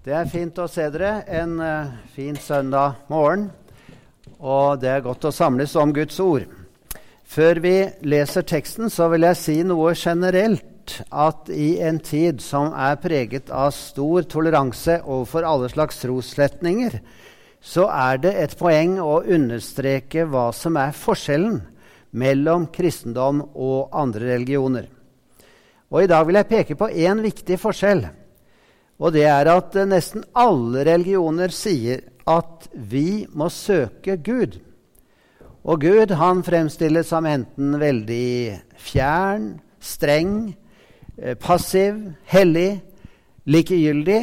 Det er fint å se dere en uh, fin søndag morgen. Og det er godt å samles om Guds ord. Før vi leser teksten, så vil jeg si noe generelt. At i en tid som er preget av stor toleranse overfor alle slags trosretninger, så er det et poeng å understreke hva som er forskjellen mellom kristendom og andre religioner. Og I dag vil jeg peke på én viktig forskjell. Og det er at eh, nesten alle religioner sier at vi må søke Gud. Og Gud han fremstilles som enten veldig fjern, streng, eh, passiv, hellig, likegyldig.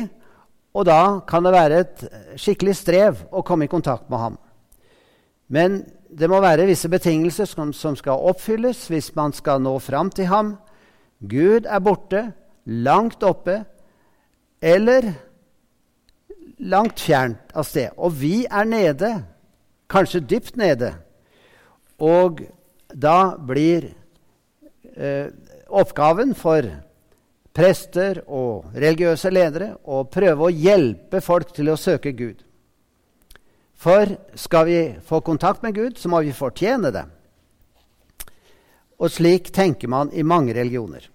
Og da kan det være et skikkelig strev å komme i kontakt med ham. Men det må være visse betingelser som, som skal oppfylles hvis man skal nå fram til ham. Gud er borte, langt oppe, eller langt fjernt av sted. Og vi er nede, kanskje dypt nede. Og da blir eh, oppgaven for prester og religiøse ledere å prøve å hjelpe folk til å søke Gud. For skal vi få kontakt med Gud, så må vi fortjene det. Og slik tenker man i mange religioner.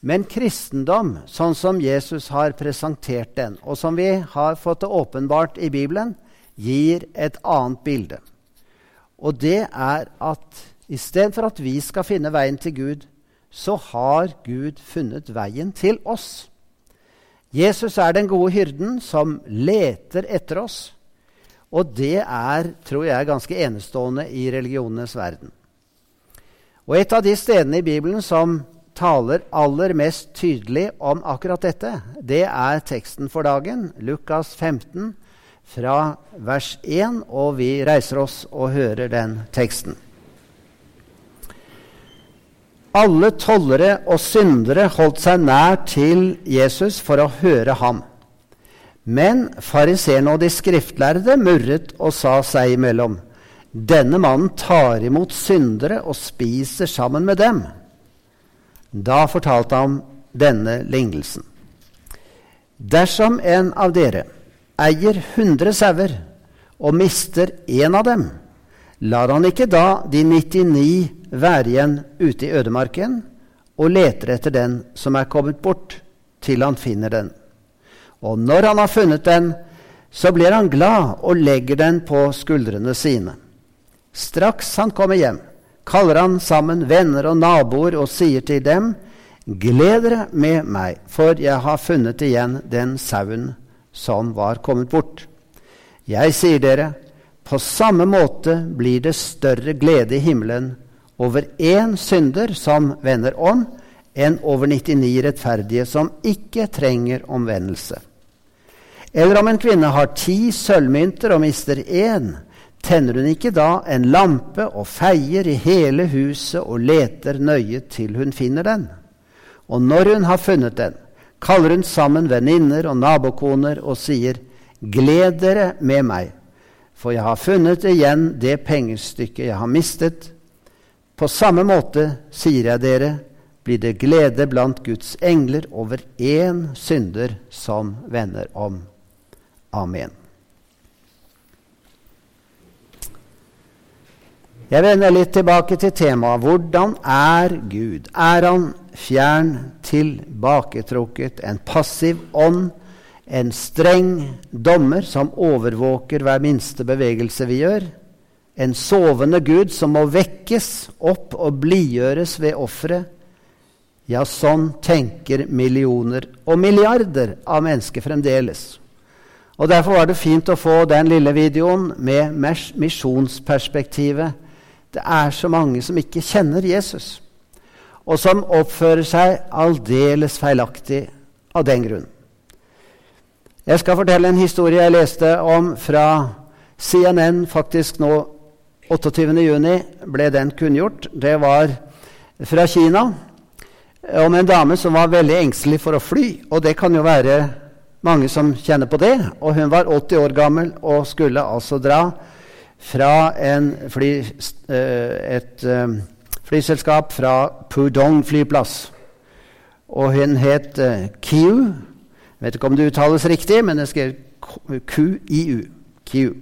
Men kristendom, sånn som Jesus har presentert den, og som vi har fått det åpenbart i Bibelen, gir et annet bilde. Og det er at istedenfor at vi skal finne veien til Gud, så har Gud funnet veien til oss. Jesus er den gode hyrden som leter etter oss. Og det er, tror jeg, ganske enestående i religionenes verden. Og et av de stedene i Bibelen som taler aller mest tydelig om akkurat dette, det er teksten for dagen, Lukas 15, fra vers 1, og vi reiser oss og hører den teksten. Alle tollere og syndere holdt seg nær til Jesus for å høre ham. Men fariseerne og de skriftlærde murret og sa seg imellom.: Denne mannen tar imot syndere og spiser sammen med dem. Da fortalte han denne lignelsen. Dersom en av dere eier hundre sauer og mister én av dem, lar han ikke da de 99 være igjen ute i ødemarken og leter etter den som er kommet bort, til han finner den. Og når han har funnet den, så blir han glad og legger den på skuldrene sine. Straks han kommer hjem, kaller han sammen venner og naboer og sier til dem:" Gled dere med meg, for jeg har funnet igjen den sauen som var kommet bort. Jeg sier dere, på samme måte blir det større glede i himmelen over én synder som vender om, enn over 99 rettferdige som ikke trenger omvendelse. Eller om en kvinne har ti sølvmynter og mister én, tenner hun ikke da en lampe og feier i hele huset og leter nøye til hun finner den? Og når hun har funnet den, kaller hun sammen venninner og nabokoner og sier, Gled dere med meg, for jeg har funnet igjen det pengestykket jeg har mistet. På samme måte, sier jeg dere, blir det glede blant Guds engler over én synder som vender om. Amen. Jeg vender litt tilbake til temaet hvordan er Gud? Er han fjern, tilbaketrukket, en passiv ånd, en streng dommer som overvåker hver minste bevegelse vi gjør? En sovende Gud som må vekkes opp og blidgjøres ved offeret? Ja, sånn tenker millioner og milliarder av mennesker fremdeles. Og Derfor var det fint å få den lille videoen med misjonsperspektivet det er så mange som ikke kjenner Jesus, og som oppfører seg aldeles feilaktig av den grunn. Jeg skal fortelle en historie jeg leste om fra CNN. Faktisk nå 28.6 ble den kunngjort. Det var fra Kina. Om en dame som var veldig engstelig for å fly. Og det kan jo være mange som kjenner på det. Og hun var 80 år gammel og skulle altså dra fra fly, eh, et eh, flyselskap fra Pudong flyplass. Og hun het Kiu. Vet ikke om det uttales riktig, men det skrev QIU. Kiu.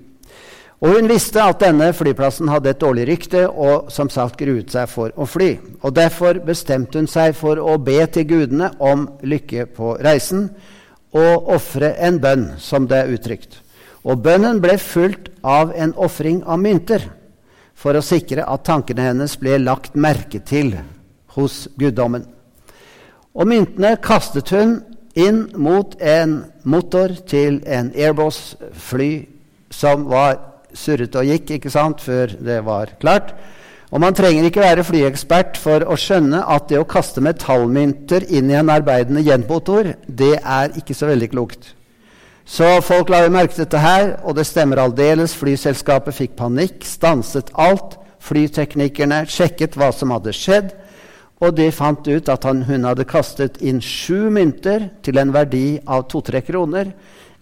Og hun visste at denne flyplassen hadde et dårlig rykte og som sagt gruet seg for å fly. Og Derfor bestemte hun seg for å be til gudene om lykke på reisen og ofre en bønn, som det er uttrykt. Og bønnen ble fulgt av en ofring av mynter for å sikre at tankene hennes ble lagt merke til hos guddommen. Og myntene kastet hun inn mot en motor til en Airbus-fly som var surret og gikk ikke sant, før det var klart. Og Man trenger ikke være flyekspert for å skjønne at det å kaste metallmynter inn i en arbeidende gjenmotor, det er ikke så veldig klokt. Så folk la jo merke til dette her, og det stemmer aldeles. Flyselskapet fikk panikk, stanset alt. Flyteknikerne sjekket hva som hadde skjedd, og de fant ut at han, hun hadde kastet inn sju mynter til en verdi av to-tre kroner.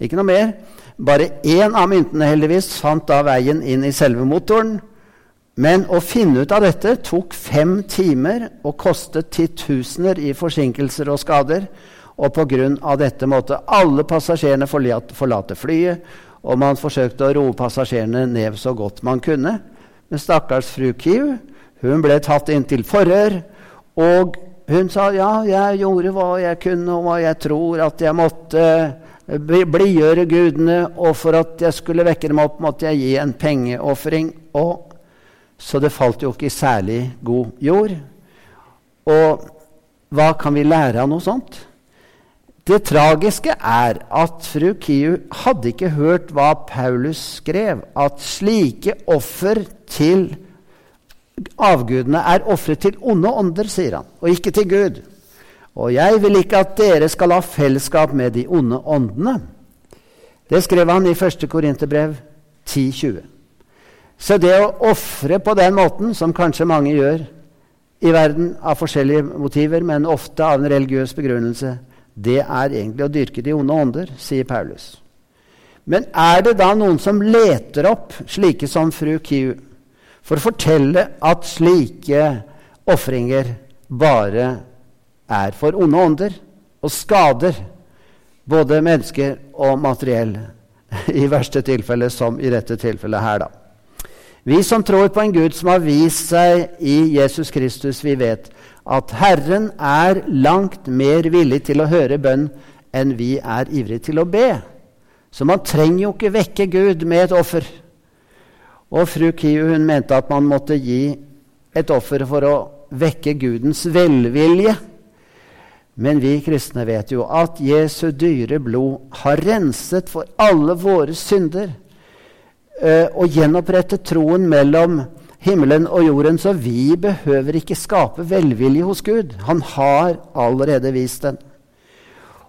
Ikke noe mer. Bare én av myntene heldigvis fant da veien inn i selve motoren. Men å finne ut av dette tok fem timer og kostet titusener i forsinkelser og skader. Og pga. dette måtte alle passasjerene forlate flyet, og man forsøkte å roe passasjerene ned så godt man kunne. Men stakkars fru Kiu hun ble tatt inn til forhør, og hun sa ja, jeg gjorde hva jeg kunne, og hva jeg tror at jeg måtte blidgjøre gudene, og for at jeg skulle vekke dem opp, måtte jeg gi en pengeofring. Så det falt jo ikke i særlig god jord. Og hva kan vi lære av noe sånt? Det tragiske er at fru Kiu hadde ikke hørt hva Paulus skrev, at slike offer til avgudene er ofre til onde ånder, sier han, og ikke til Gud. Og jeg vil ikke at dere skal ha fellesskap med de onde åndene. Det skrev han i 1. Korinterbrev 10,20. Så det å ofre på den måten, som kanskje mange gjør i verden av forskjellige motiver, men ofte av en religiøs begrunnelse, det er egentlig å dyrke de onde ånder, sier Paulus. Men er det da noen som leter opp slike som fru Kiu for å fortelle at slike ofringer bare er for onde ånder og skader både mennesker og materiell. I verste tilfelle, som i dette tilfellet her, da. Vi som tror på en Gud som har vist seg i Jesus Kristus, vi vet at Herren er langt mer villig til å høre bønn enn vi er ivrige til å be. Så man trenger jo ikke vekke Gud med et offer. Og fru Kiu hun mente at man måtte gi et offer for å vekke Gudens velvilje. Men vi kristne vet jo at Jesu dyre blod har renset for alle våre synder eh, og gjenopprette troen mellom himmelen og jorden, så vi behøver ikke skape velvilje hos Gud. Han har allerede vist den.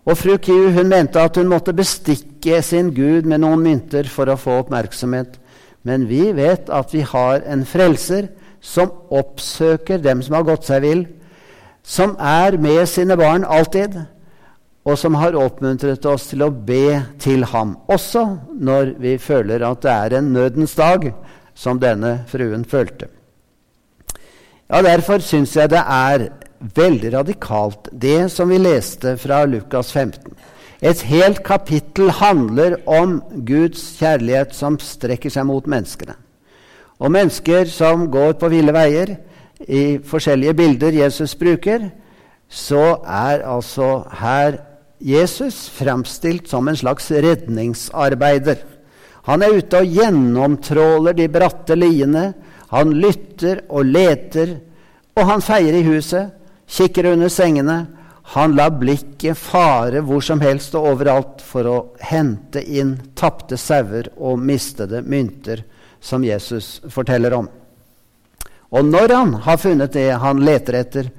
Og fru Kiu hun mente at hun måtte bestikke sin Gud med noen mynter for å få oppmerksomhet. Men vi vet at vi har en frelser som oppsøker dem som har gått seg vill, som er med sine barn alltid, og som har oppmuntret oss til å be til ham, også når vi føler at det er en nødens dag, som denne fruen følte. Ja, Derfor syns jeg det er veldig radikalt, det som vi leste fra Lukas 15. Et helt kapittel handler om Guds kjærlighet som strekker seg mot menneskene. Og mennesker som går på ville veier, i forskjellige bilder Jesus bruker, så er altså her Jesus fremstilt som en slags redningsarbeider. Han er ute og gjennomtråler de bratte liene. Han lytter og leter, og han feier i huset, kikker under sengene. Han lar blikket fare hvor som helst og overalt for å hente inn tapte sauer og mistede mynter, som Jesus forteller om. Og når han har funnet det han leter etter,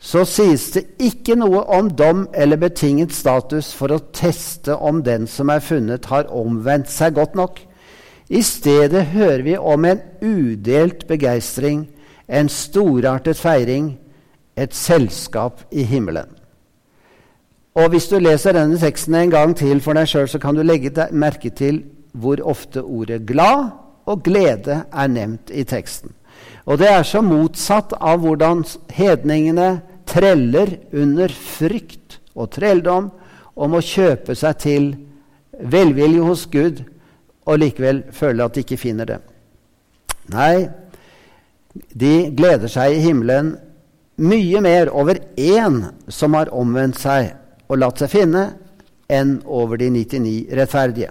så sies det ikke noe om dom eller betinget status for å teste om den som er funnet, har omvendt seg godt nok. I stedet hører vi om en udelt begeistring, en storartet feiring, et selskap i himmelen. Og Hvis du leser denne teksten en gang til for deg sjøl, så kan du legge merke til hvor ofte ordet 'glad' og 'glede' er nevnt i teksten. Og det er så motsatt av hvordan hedningene treller under frykt og trelldom om å kjøpe seg til velvilje hos Gud, og likevel føle at de ikke finner det. Nei, de gleder seg i himmelen mye mer over én som har omvendt seg og latt seg finne, enn over de 99 rettferdige.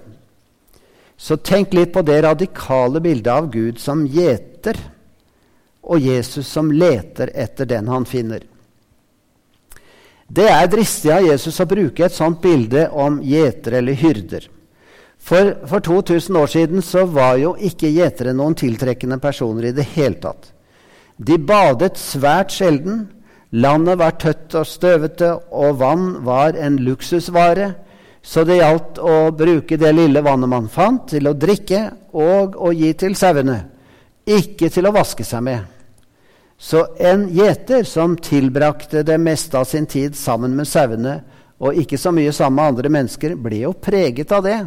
Så tenk litt på det radikale bildet av Gud som gjeter, og Jesus som leter etter den han finner. Det er dristig av Jesus å bruke et sånt bilde om gjetere eller hyrder. For, for 2000 år siden så var jo ikke gjetere noen tiltrekkende personer i det hele tatt. De badet svært sjelden. Landet var tøtt og støvete, og vann var en luksusvare. Så det gjaldt å bruke det lille vannet man fant, til å drikke og å gi til sauene, ikke til å vaske seg med. Så en gjeter som tilbrakte det meste av sin tid sammen med sauene, og ikke så mye sammen med andre mennesker, ble jo preget av det.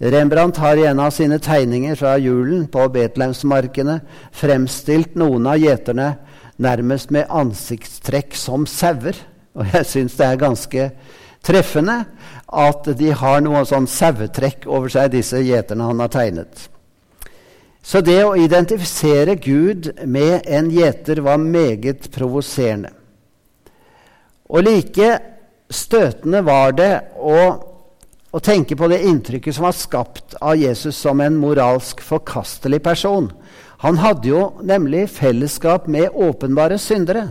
Rembrandt har i en av sine tegninger fra julen på Betlehemsmarkene fremstilt noen av gjeterne nærmest med ansiktstrekk som sauer. Og jeg syns det er ganske treffende at de har noe sånn sauetrekk over seg, disse gjeterne han har tegnet. Så det å identifisere Gud med en gjeter var meget provoserende. Og like støtende var det å, å, tenke på det inntrykket som var skapt av Jesus som en moralsk forkastelig person. Han hadde jo nemlig fellesskap med åpenbare syndere.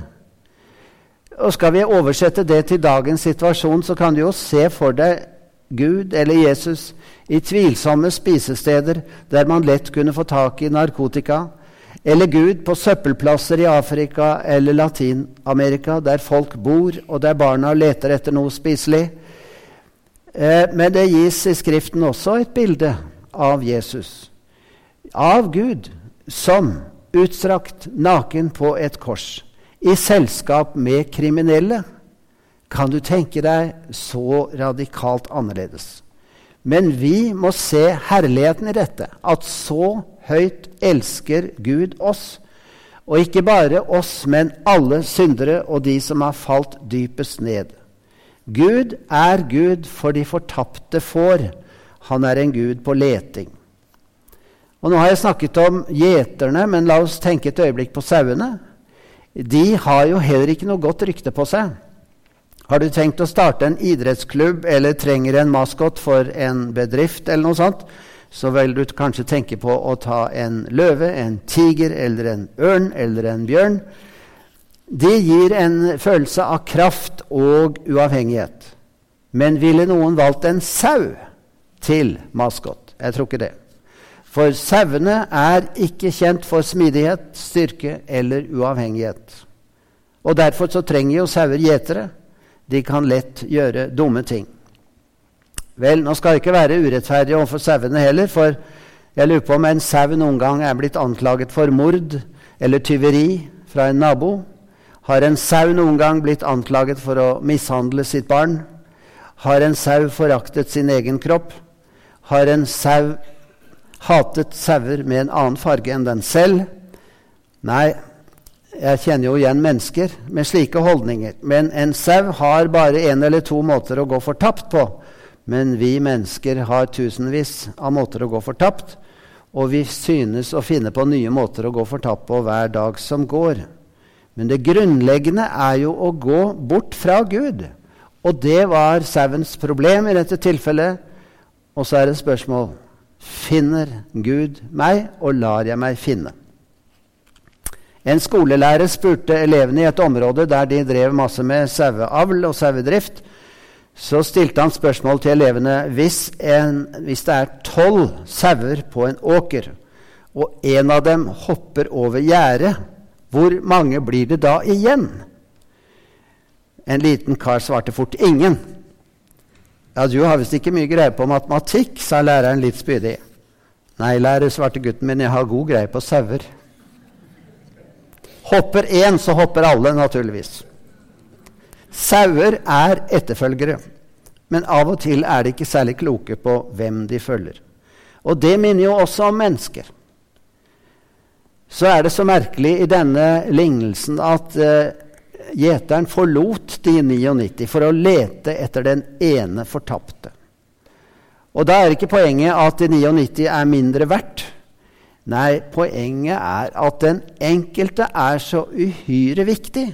Og Skal vi oversette det til dagens situasjon, så kan du jo se for deg Gud eller Jesus i tvilsomme spisesteder der man lett kunne få tak i narkotika, eller Gud på søppelplasser i Afrika eller Latin-Amerika, der folk bor, og der barna leter etter noe spiselig. Eh, men det gis i Skriften også et bilde av Jesus, av Gud, som utstrakt naken på et kors, i selskap med kriminelle. Kan du tenke deg så radikalt annerledes? Men vi må se herligheten i dette, at så høyt elsker Gud oss. Og ikke bare oss, men alle syndere og de som har falt dypest ned. Gud er Gud for de fortapte får. Han er en Gud på leting. Og Nå har jeg snakket om gjeterne, men la oss tenke et øyeblikk på sauene. De har jo heller ikke noe godt rykte på seg. Har du tenkt å starte en idrettsklubb eller trenger en maskot for en bedrift, eller noe sånt, så vil du kanskje tenke på å ta en løve, en tiger eller en ørn eller en bjørn. De gir en følelse av kraft og uavhengighet. Men ville noen valgt en sau til maskot? Jeg tror ikke det. For sauene er ikke kjent for smidighet, styrke eller uavhengighet. Og Derfor så trenger jo sauer gjetere. De kan lett gjøre dumme ting. Vel, nå skal jeg ikke være urettferdig overfor sauene heller, for jeg lurer på om en sau noen gang er blitt anklaget for mord eller tyveri fra en nabo. Har en sau noen gang blitt anklaget for å mishandle sitt barn? Har en sau foraktet sin egen kropp? Har en sau hatet sauer med en annen farge enn den selv? Nei, jeg kjenner jo igjen mennesker med slike holdninger. Men en sau har bare én eller to måter å gå fortapt på. Men vi mennesker har tusenvis av måter å gå fortapt. Og vi synes å finne på nye måter å gå fortapt på hver dag som går. Men det grunnleggende er jo å gå bort fra Gud. Og det var sauens problem i dette tilfellet. Og så er det spørsmål finner Gud meg, og lar jeg meg finne. En skolelærer spurte elevene i et område der de drev masse med saueavl og sauedrift. Så stilte han spørsmål til elevene hvis, en, hvis det er tolv sauer på en åker, og en av dem hopper over gjerdet, hvor mange blir det da igjen? En liten kar svarte fort ingen. Ja, du har visst ikke mye greie på matematikk, sa læreren litt spydig. Nei, lærer, svarte gutten min, jeg har god greie på sauer. Hopper én, så hopper alle, naturligvis. Sauer er etterfølgere, men av og til er de ikke særlig kloke på hvem de følger. Og det minner jo også om mennesker. Så er det så merkelig i denne lignelsen at gjeteren forlot de 99 for å lete etter den ene fortapte. Og da er ikke poenget at de 99 er mindre verdt. Nei, poenget er at den enkelte er så uhyre viktig.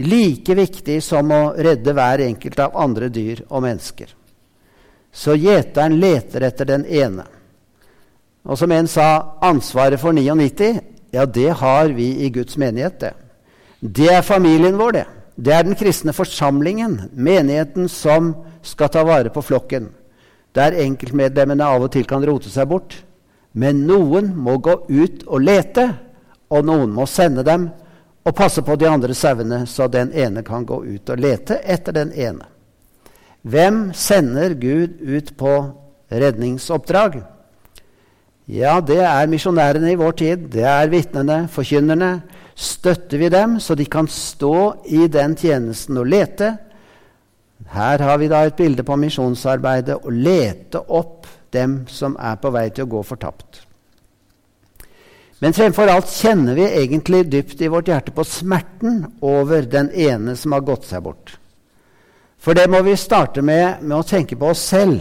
Like viktig som å redde hver enkelt av andre dyr og mennesker. Så gjeteren leter etter den ene. Og som en sa, ansvaret for 99, ja, det har vi i Guds menighet, det. Det er familien vår, det. Det er den kristne forsamlingen, menigheten, som skal ta vare på flokken. Der enkeltmedlemmene av og til kan rote seg bort. Men noen må gå ut og lete, og noen må sende dem og passe på de andre sauene, så den ene kan gå ut og lete etter den ene. Hvem sender Gud ut på redningsoppdrag? Ja, det er misjonærene i vår tid. Det er vitnene, forkynnerne, støtter vi dem så de kan stå i den tjenesten og lete. Her har vi da et bilde på misjonsarbeidet å lete opp dem som er på vei til å gå fortapt. Men fremfor alt kjenner vi egentlig dypt i vårt hjerte på smerten over den ene som har gått seg bort. For det må vi starte med, med å tenke på oss selv.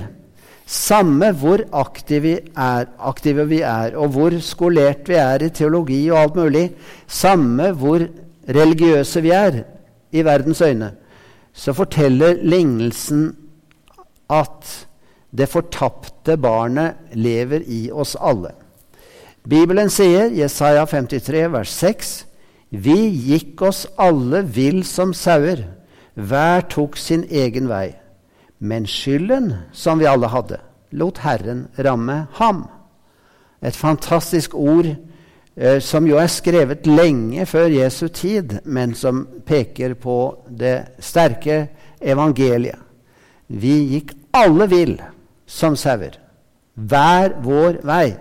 Samme hvor aktive vi, er, aktive vi er, og hvor skolert vi er i teologi og alt mulig, samme hvor religiøse vi er i verdens øyne, så forteller lignelsen at det fortapte barnet lever i oss alle. Bibelen sier, Jesaja 53, vers 6, Vi gikk oss alle vill som sauer, hver tok sin egen vei. Men skylden som vi alle hadde, lot Herren ramme ham. Et fantastisk ord eh, som jo er skrevet lenge før Jesu tid, men som peker på det sterke evangeliet. Vi gikk alle vill som sauer, hver vår vei.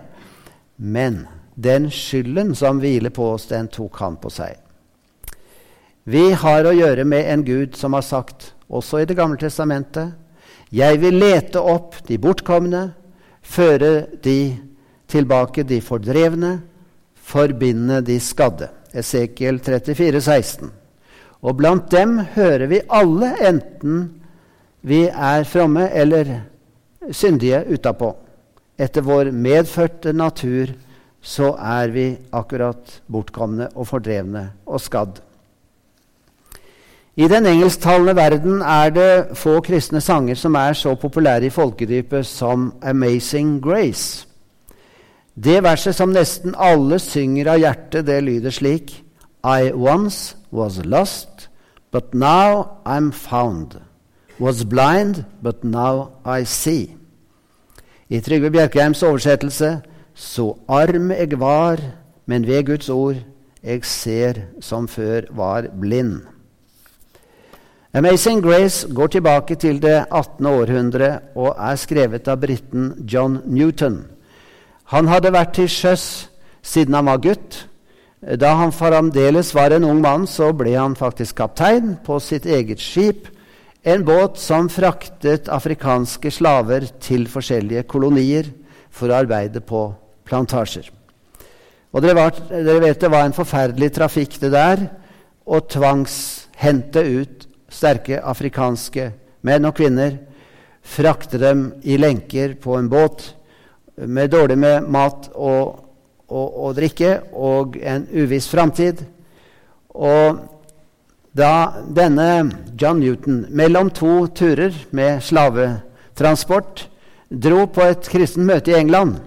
Men den skylden som hviler på oss, den tok han på seg. Vi har å gjøre med en Gud som har sagt, også i Det gamle testamentet, jeg vil lete opp de bortkomne, føre de tilbake de fordrevne, forbinde de skadde. Esekiel 34, 16. Og blant dem hører vi alle, enten vi er fromme eller syndige utapå. Etter vår medfødte natur så er vi akkurat bortkomne og fordrevne og skadd. I den engelsktalende verden er det få kristne sanger som er så populære i folkedypet som 'Amazing Grace'. Det verset som nesten alle synger av hjertet, det lyder slik I once was lost, but now I'm found. Was blind, but now I see. I Trygve Bjerkheims oversettelse Så arm jeg var, men ved Guds ord jeg ser som før var blind. 'Amazing Grace' går tilbake til det 18. århundre og er skrevet av briten John Newton. Han hadde vært til sjøs siden han var gutt. Da han fremdeles var en ung mann, så ble han faktisk kaptein på sitt eget skip, en båt som fraktet afrikanske slaver til forskjellige kolonier for å arbeide på plantasjer. Og dere, var, dere vet det var en forferdelig trafikk, det der, å tvangshente ut sterke afrikanske menn og kvinner, frakte dem i lenker på en båt med dårlig med mat og, og, og drikke og en uviss framtid. Og da denne John Newton mellom to turer med slavetransport dro på et kristent møte i England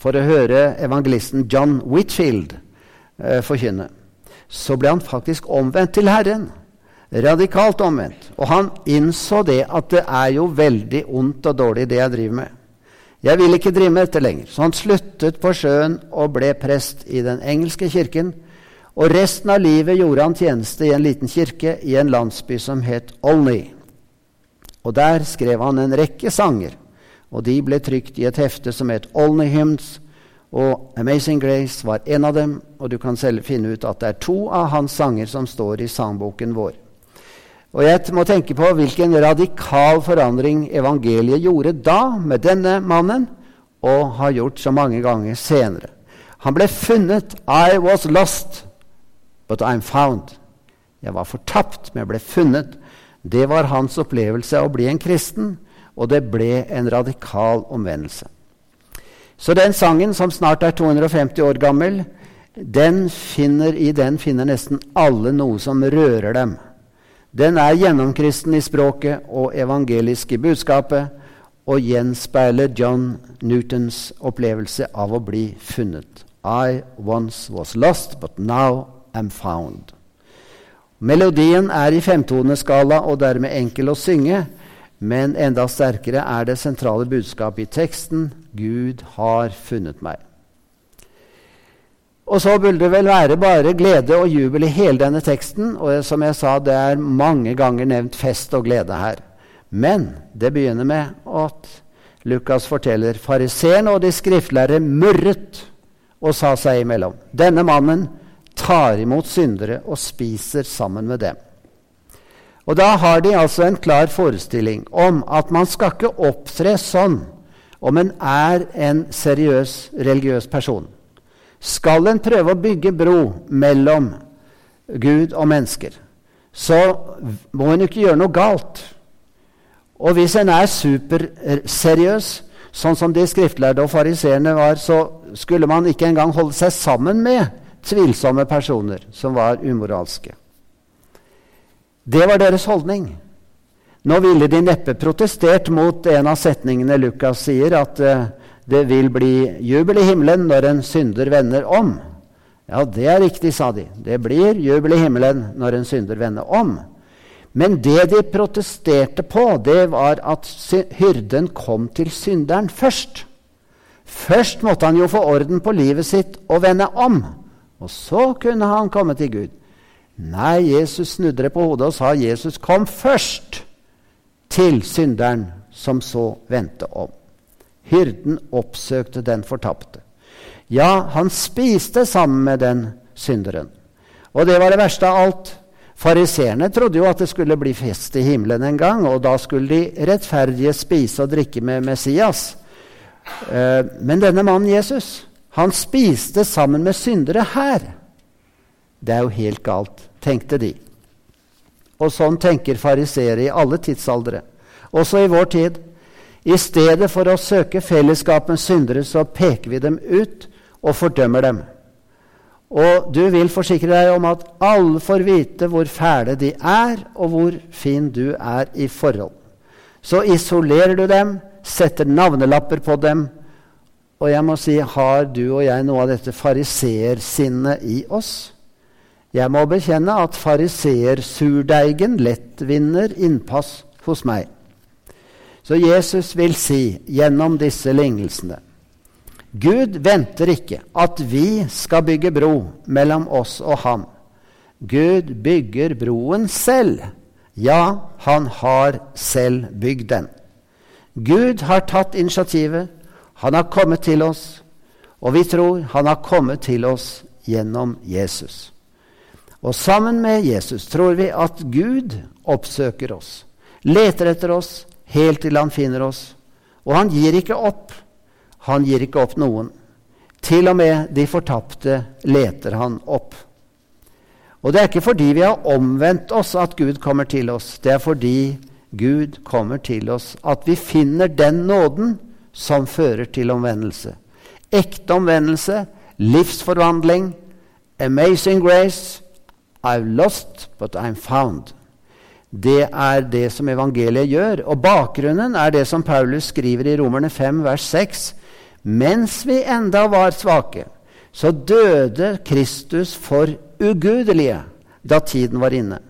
for å høre evangelisten John Whitfield eh, forkynne, så ble han faktisk omvendt til Herren. Radikalt omvendt. Og han innså det at det er jo veldig ondt og dårlig, det jeg driver med. Jeg vil ikke drive med dette lenger. Så han sluttet på sjøen og ble prest i den engelske kirken. Og resten av livet gjorde han tjeneste i en liten kirke i en landsby som het Olney. Og der skrev han en rekke sanger, og de ble trykt i et hefte som het Olney Hymns. Og 'Amazing Grace' var en av dem, og du kan selv finne ut at det er to av hans sanger som står i sangboken vår. Og jeg må tenke på hvilken radikal forandring evangeliet gjorde da med denne mannen, og har gjort så mange ganger senere. Han ble funnet. I was lost, but I'm found. Jeg var fortapt, men jeg ble funnet. Det var hans opplevelse av å bli en kristen, og det ble en radikal omvendelse. Så den sangen, som snart er 250 år gammel, den finner, i den finner nesten alle noe som rører dem. Den er gjennomkristen i språket og evangelisk i budskapet og gjenspeiler John Newtons opplevelse av å bli funnet. I once was lost, but now am found. Melodien er i femtoneskala og dermed enkel å synge, men enda sterkere er det sentrale budskapet i teksten Gud har funnet meg. Og så burde det vel være bare glede og jubel i hele denne teksten. Og som jeg sa, det er mange ganger nevnt fest og glede her. Men det begynner med at Lukas forteller fariseerne og de skriftlærde murret og sa seg imellom. Denne mannen tar imot syndere og spiser sammen med dem. Og Da har de altså en klar forestilling om at man skal ikke opptre sånn om en er en seriøs religiøs person. Skal en prøve å bygge bro mellom Gud og mennesker, så må en ikke gjøre noe galt. Og hvis en er superseriøs, sånn som de skriftlærde og fariseerne var, så skulle man ikke engang holde seg sammen med tvilsomme personer som var umoralske. Det var deres holdning. Nå ville de neppe protestert mot en av setningene Lukas sier, at uh, det vil bli jubel i himmelen når en synder vender om. Ja, det er riktig, sa de. Det blir jubel i himmelen når en synder vender om. Men det de protesterte på, det var at hyrden kom til synderen først. Først måtte han jo få orden på livet sitt og vende om. Og så kunne han komme til Gud. Nei, Jesus snudde det på hodet og sa Jesus kom først til synderen, som så vendte om. Hyrden oppsøkte den fortapte. Ja, han spiste sammen med den synderen. Og det var det verste av alt. Fariseerne trodde jo at det skulle bli fest i himmelen en gang, og da skulle de rettferdige spise og drikke med Messias. Eh, men denne mannen Jesus, han spiste sammen med syndere her. Det er jo helt galt, tenkte de. Og sånn tenker fariseere i alle tidsaldre, også i vår tid. I stedet for å søke fellesskap med syndere, så peker vi dem ut og fordømmer dem. Og du vil forsikre deg om at alle får vite hvor fæle de er, og hvor fin du er i forhold. Så isolerer du dem, setter navnelapper på dem. Og jeg må si, har du og jeg noe av dette fariseersinnet i oss? Jeg må bekjenne at fariseersurdeigen lett vinner innpass hos meg. Så Jesus vil si gjennom disse lignelsene Gud venter ikke at vi skal bygge bro mellom oss og ham. Gud bygger broen selv. Ja, han har selv bygd den. Gud har tatt initiativet. Han har kommet til oss, og vi tror han har kommet til oss gjennom Jesus. Og sammen med Jesus tror vi at Gud oppsøker oss, leter etter oss helt til han finner oss. Og han gir ikke opp. Han gir ikke opp noen. Til og med de fortapte leter han opp. Og det er ikke fordi vi har omvendt oss at Gud kommer til oss. Det er fordi Gud kommer til oss at vi finner den nåden som fører til omvendelse. Ekte omvendelse, livsforvandling, amazing grace. I've lost, but I'm found. Det er det som evangeliet gjør. Og bakgrunnen er det som Paulus skriver i Romerne 5, vers 6. Mens vi enda var svake, så døde Kristus for ugudelige da tiden var inne.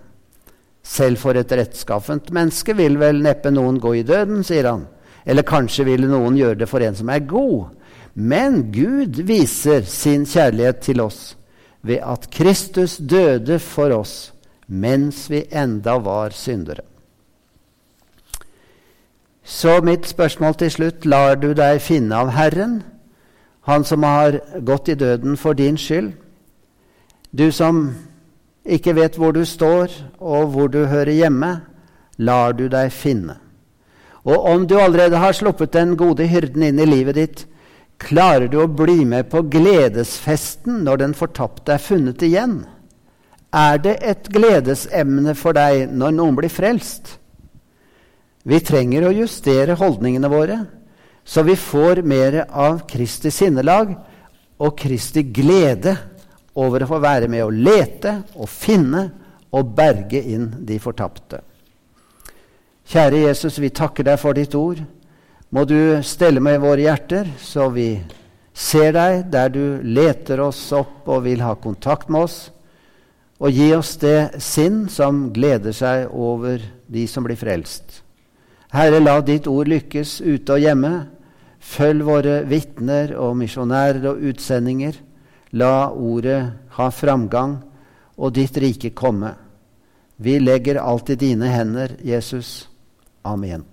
Selv for et rettskaffent menneske vil vel neppe noen gå i døden, sier han. Eller kanskje ville noen gjøre det for en som er god. Men Gud viser sin kjærlighet til oss ved at Kristus døde for oss mens vi enda var syndere. Så mitt spørsmål til slutt lar du deg finne av Herren, Han som har gått i døden for din skyld? Du som ikke vet hvor du står, og hvor du hører hjemme, lar du deg finne. Og om du allerede har sluppet den gode hyrden inn i livet ditt, klarer du å bli med på gledesfesten når den fortapte er funnet igjen? Er det et gledesemne for deg når noen blir frelst? Vi trenger å justere holdningene våre, så vi får mer av Kristi sinnelag og Kristi glede over å få være med å lete og finne og berge inn de fortapte. Kjære Jesus, vi takker deg for ditt ord. Må du stelle med våre hjerter, så vi ser deg der du leter oss opp og vil ha kontakt med oss. Og gi oss det sinn som gleder seg over de som blir frelst. Herre, la ditt ord lykkes ute og hjemme. Følg våre vitner og misjonærer og utsendinger. La ordet ha framgang og ditt rike komme. Vi legger alt i dine hender, Jesus. Amen.